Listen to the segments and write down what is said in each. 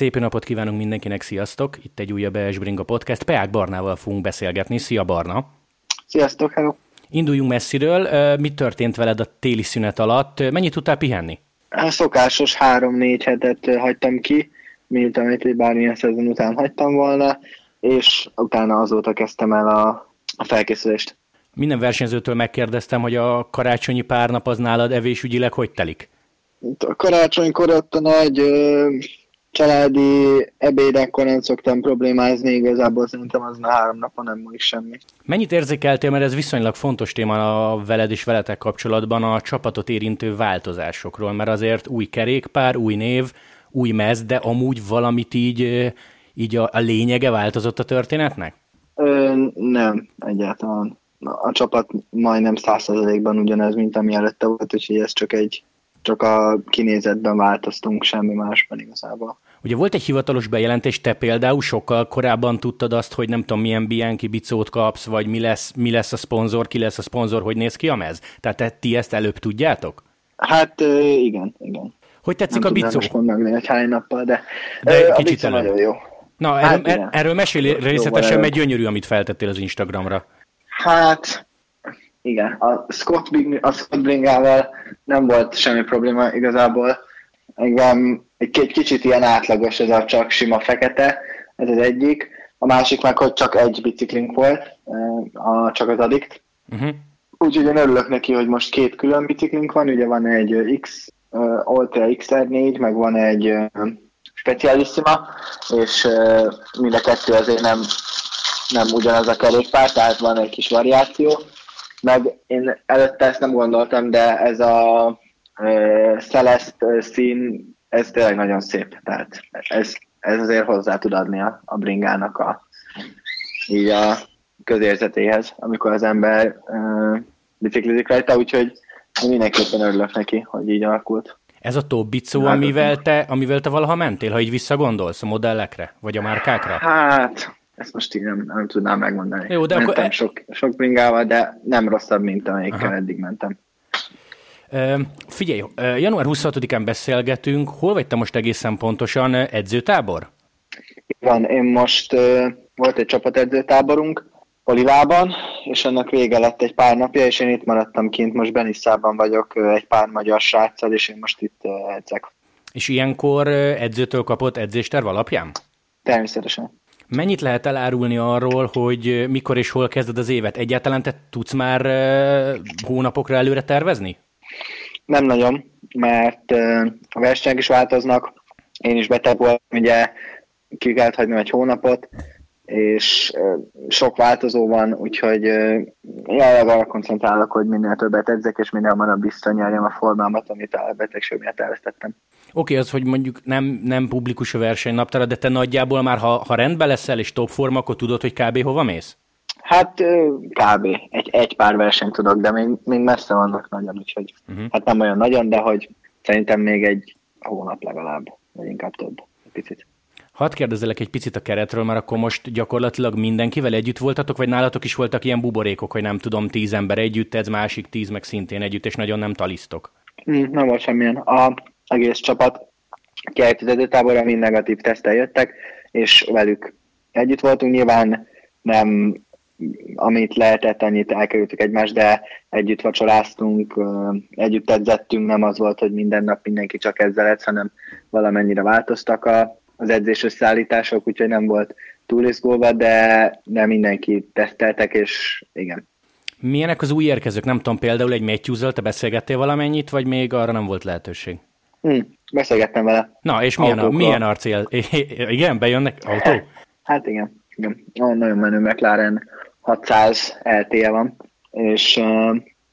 Szép napot kívánunk mindenkinek, sziasztok! Itt egy újabb ES Bringa Podcast. Peák Barnával fogunk beszélgetni. Szia Barna! Sziasztok, hello! Induljunk messziről. Mi történt veled a téli szünet alatt? Mennyit tudtál pihenni? A szokásos három-négy hetet hagytam ki, mint amit egy bármilyen szezon után hagytam volna, és utána azóta kezdtem el a, a felkészülést. Minden versenyzőtől megkérdeztem, hogy a karácsonyi pár nap az nálad evésügyileg hogy telik? A karácsonykor ott a nagy családi ebédekkor nem szoktam problémázni, igazából szerintem az a három napon nem múlik semmi. Mennyit érzékeltél, mert ez viszonylag fontos téma a veled és veletek kapcsolatban a csapatot érintő változásokról, mert azért új kerékpár, új név, új mez, de amúgy valamit így, így a, a lényege változott a történetnek? Ö, nem, egyáltalán. A csapat majdnem százszerzelékben ugyanez, mint ami előtte volt, úgyhogy ez csak egy csak a kinézetben változtunk, semmi másban igazából. Ugye volt egy hivatalos bejelentés, te például sokkal korábban tudtad azt, hogy nem tudom milyen Bianchi bicót kapsz, vagy mi lesz, mi lesz a szponzor, ki lesz a szponzor, hogy néz ki a mez? Tehát te, ti ezt előbb tudjátok? Hát igen, igen. Hogy tetszik nem a bicó? Nem mondani, hogy hány nappal, de, de a kicsit előbb. nagyon jó. Na, hát erről, erről mesélj részletesen, mert gyönyörű, amit feltettél az Instagramra. Hát, igen, a Scott, Bing, a Scott Bringával nem volt semmi probléma igazából. Engem egy, egy kicsit ilyen átlagos ez a csak sima fekete, ez az egyik. A másik meg, hogy csak egy biciklink volt, a, csak az Addict. Uh-huh. Úgyhogy én örülök neki, hogy most két külön biciklink van, ugye van egy X, Ultra XR4, meg van egy Specialissima, és mind a kettő azért nem, nem ugyanaz a kerékpár, tehát van egy kis variáció meg én előtte ezt nem gondoltam, de ez a Celeste szín, ez tényleg nagyon szép, tehát ez, ez azért hozzá tud adni a, a bringának a, így a közérzetéhez, amikor az ember uh, biciklizik rajta, úgyhogy mindenképpen örülök neki, hogy így alakult. Ez a top bicó, amivel te, amivel te valaha mentél, ha így visszagondolsz a modellekre, vagy a márkákra? Hát, ezt most így nem, nem tudnám megmondani. Jó, de mentem akkor... E- sok, sok bringával, de nem rosszabb, mint amelyikkel Aha. eddig mentem. Figyelj, január 26-án beszélgetünk. Hol vagy te most egészen pontosan? Edzőtábor? Van, én most volt egy csapatedzőtáborunk Olivában, és annak vége lett egy pár napja, és én itt maradtam kint, most Benisszában vagyok egy pár magyar sráccal, és én most itt edzek. És ilyenkor edzőtől kapott edzésterv alapján? Természetesen. Mennyit lehet elárulni arról, hogy mikor és hol kezded az évet? Egyáltalán te tudsz már hónapokra előre tervezni? Nem nagyon, mert a versenyek is változnak. Én is beteg voltam, ugye ki kellett hagynom egy hónapot, és sok változó van, úgyhogy jelenleg arra koncentrálok, hogy minél többet edzek, és minél hamarabb visszanyerjem a formámat, amit a betegség miatt elvesztettem. Oké, okay, az, hogy mondjuk nem, nem publikus a versenynaptára, de te nagyjából már, ha, ha rendben leszel és top forma, akkor tudod, hogy kb. hova mész? Hát kb. Egy, egy pár versenyt tudok, de még, még messze vannak nagyon, úgyhogy uh-huh. hát nem olyan nagyon, de hogy szerintem még egy hónap legalább, vagy inkább több, egy picit. Hadd kérdezelek egy picit a keretről, mert akkor most gyakorlatilag mindenkivel együtt voltatok, vagy nálatok is voltak ilyen buborékok, hogy nem tudom, tíz ember együtt, ez másik tíz meg szintén együtt, és nagyon nem talisztok? Mm, nem volt semmilyen. A egész csapat táborra mind negatív tesztel jöttek, és velük együtt voltunk. Nyilván nem amit lehetett, annyit elkerültük egymást, de együtt vacsoráztunk, együtt edzettünk, nem az volt, hogy minden nap mindenki csak ezzel edz, hanem valamennyire változtak a, az edzés összeállítások, úgyhogy nem volt túl izgulva, de, de mindenki teszteltek, és igen. Milyenek az új érkezők? Nem tudom, például egy matthews te beszélgettél valamennyit, vagy még arra nem volt lehetőség? Hmm, beszélgettem vele. Na, és milyen, a, milyen arcél? igen, bejönnek autó? Hát igen, igen. Nagyon menő McLaren 600 LT van, és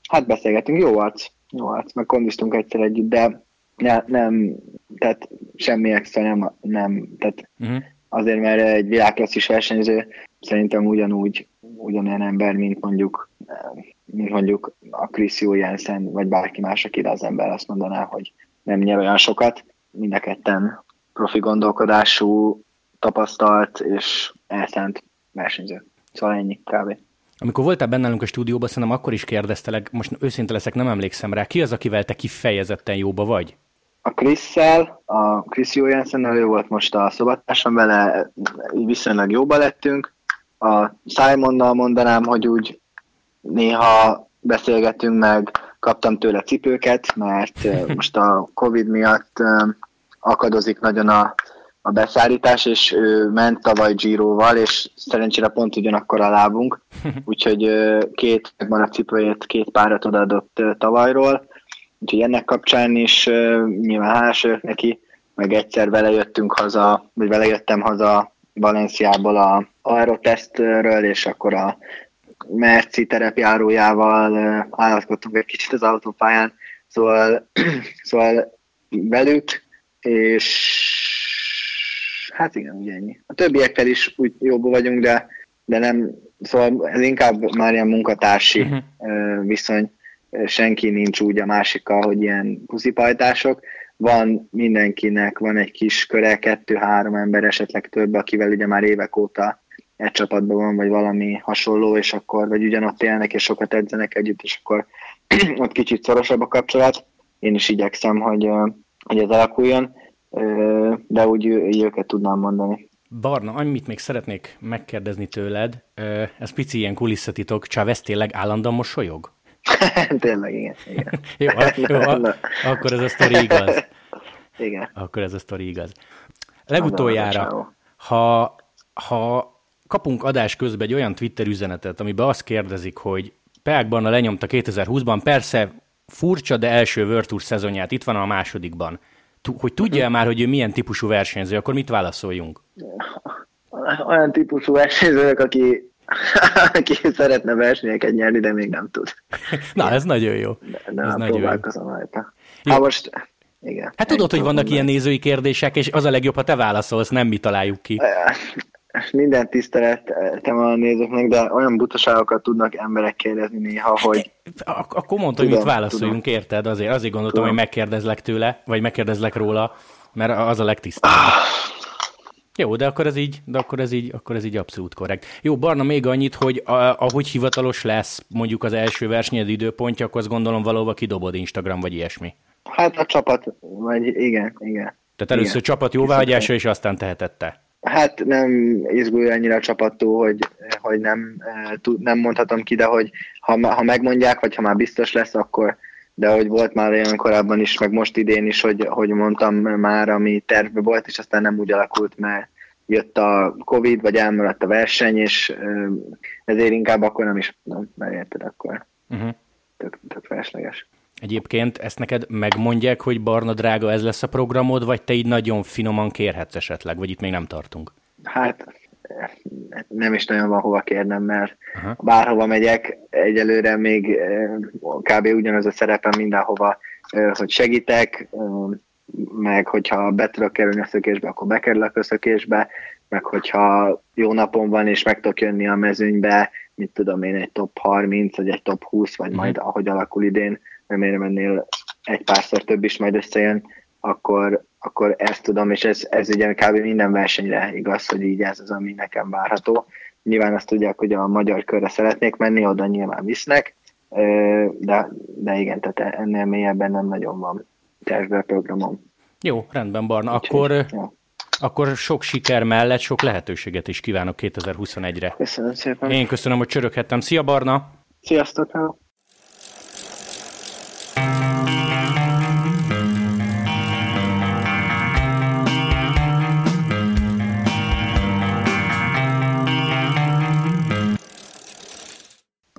hát beszélgetünk, jó arc, jó arc, meg kondiztunk egyszer együtt, de ne, nem, tehát semmi extra nem, nem tehát uh-huh. azért, mert egy világklasszis versenyző szerintem ugyanúgy, ugyanolyan ember, mint mondjuk, mint mondjuk a Chris Jensen, vagy bárki más, aki az ember azt mondaná, hogy nem nyer olyan sokat. Mind a ketten profi gondolkodású, tapasztalt és elszánt versenyző. Szóval ennyi, kb. Amikor voltál bennünk a stúdióban, szerintem akkor is kérdeztelek, most őszinte leszek, nem emlékszem rá, ki az, akivel te kifejezetten jóba vagy? a Chris-szel, a Chris Johansen ő volt most a szobatársam, vele viszonylag jóba lettünk. A Simonnal mondanám, hogy úgy néha beszélgetünk meg, kaptam tőle cipőket, mert most a Covid miatt akadozik nagyon a, a beszállítás, és ő ment tavaly Giroval, és szerencsére pont ugyanakkor a lábunk, úgyhogy két megvan a cipőjét, két párat odaadott tavalyról, úgyhogy ennek kapcsán is nyilván hálás neki, meg egyszer vele jöttünk haza, vagy vele jöttem haza Valenciából a aerotesztről, és akkor a Merci terepjárójával állatkodtunk egy kicsit az autópályán, szóval, szóval velük, és hát igen, ugye ennyi. A többiekkel is úgy jobban vagyunk, de, de nem, szóval ez inkább már ilyen munkatársi uh-huh. viszony, senki nincs úgy a másikkal, hogy ilyen puszipajtások. Van mindenkinek, van egy kis köre, kettő-három ember, esetleg több, akivel ugye már évek óta egy csapatban van, vagy valami hasonló, és akkor, vagy ugyanott élnek, és sokat edzenek együtt, és akkor ott kicsit szorosabb a kapcsolat. Én is igyekszem, hogy, hogy ez alakuljon, de úgy őket tudnám mondani. Barna, amit még szeretnék megkérdezni tőled, ez pici ilyen kulisszatitok, Chávez tényleg állandóan mosolyog? tényleg, igen. igen. jó, jó, akkor ez a sztori igaz. Igen. Akkor ez a sztori igaz. Legutoljára, ha, ha kapunk adás közben egy olyan Twitter üzenetet, amiben azt kérdezik, hogy Peák Barna lenyomta 2020-ban, persze furcsa, de első World Tour szezonját, itt van a másodikban. Hogy tudja már, hogy ő milyen típusú versenyző, akkor mit válaszoljunk? Olyan típusú versenyzők, aki, aki szeretne versenyeket nyerni, de még nem tud. Na, ez nagyon jó. De, de ez nagyon jó. rajta. Hát most, igen. Hát tudod, hogy vannak ilyen nézői kérdések, és az a legjobb, ha te válaszolsz, nem mi találjuk ki minden tiszteletem a nézőknek, de olyan butaságokat tudnak emberek kérdezni néha, hogy... Ak- akkor mondta, hogy mit válaszoljunk, tudom. érted? Azért, azért gondoltam, tudom. hogy megkérdezlek tőle, vagy megkérdezlek róla, mert az a legtisztább. Ah. Jó, de akkor ez így, de akkor ez így, akkor ez így abszolút korrekt. Jó, Barna, még annyit, hogy a, ahogy hivatalos lesz mondjuk az első versenyed időpontja, akkor azt gondolom valóban kidobod Instagram vagy ilyesmi. Hát a csapat, vagy igen, igen. Tehát először igen. csapat jóváhagyása, és aztán tehetette. Hát nem izgulja annyira a csapattól, hogy, hogy nem, eh, nem mondhatom ki, de hogy ha, ha megmondják, vagy ha már biztos lesz, akkor de hogy volt már olyan korábban is, meg most idén is, hogy, hogy mondtam már, ami tervbe volt, és aztán nem úgy alakult, mert jött a Covid, vagy elmaradt a verseny, és eh, ezért inkább akkor nem is mondom, mert érted, akkor uh-huh. tök, tök felesleges. Egyébként ezt neked megmondják, hogy barna drága ez lesz a programod, vagy te így nagyon finoman kérhetsz esetleg, vagy itt még nem tartunk? Hát nem is nagyon van hova kérnem, mert Aha. bárhova megyek, egyelőre még eh, kb. ugyanaz a szerepem mindenhova, eh, hogy segítek, eh, meg hogyha be tudok kerülni a szökésbe, akkor bekerülök a szökésbe, meg hogyha jó napon van, és meg tudok jönni a mezőnybe, mit tudom én, egy top 30, vagy egy top 20, vagy uh-huh. majd ahogy alakul idén, remélem ennél egy párszor több is majd összejön, akkor, akkor ezt tudom, és ez, ez ugye kb. minden versenyre igaz, hogy így ez az, ami nekem várható. Nyilván azt tudják, hogy a magyar körre szeretnék menni, oda nyilván visznek, de, de igen, tehát ennél mélyebben nem nagyon van tervbe programom. Jó, rendben, Barna. Akkor, ja. akkor sok siker mellett sok lehetőséget is kívánok 2021-re. Köszönöm szépen. Én köszönöm, hogy csöröghettem. Szia, Barna! Sziasztok!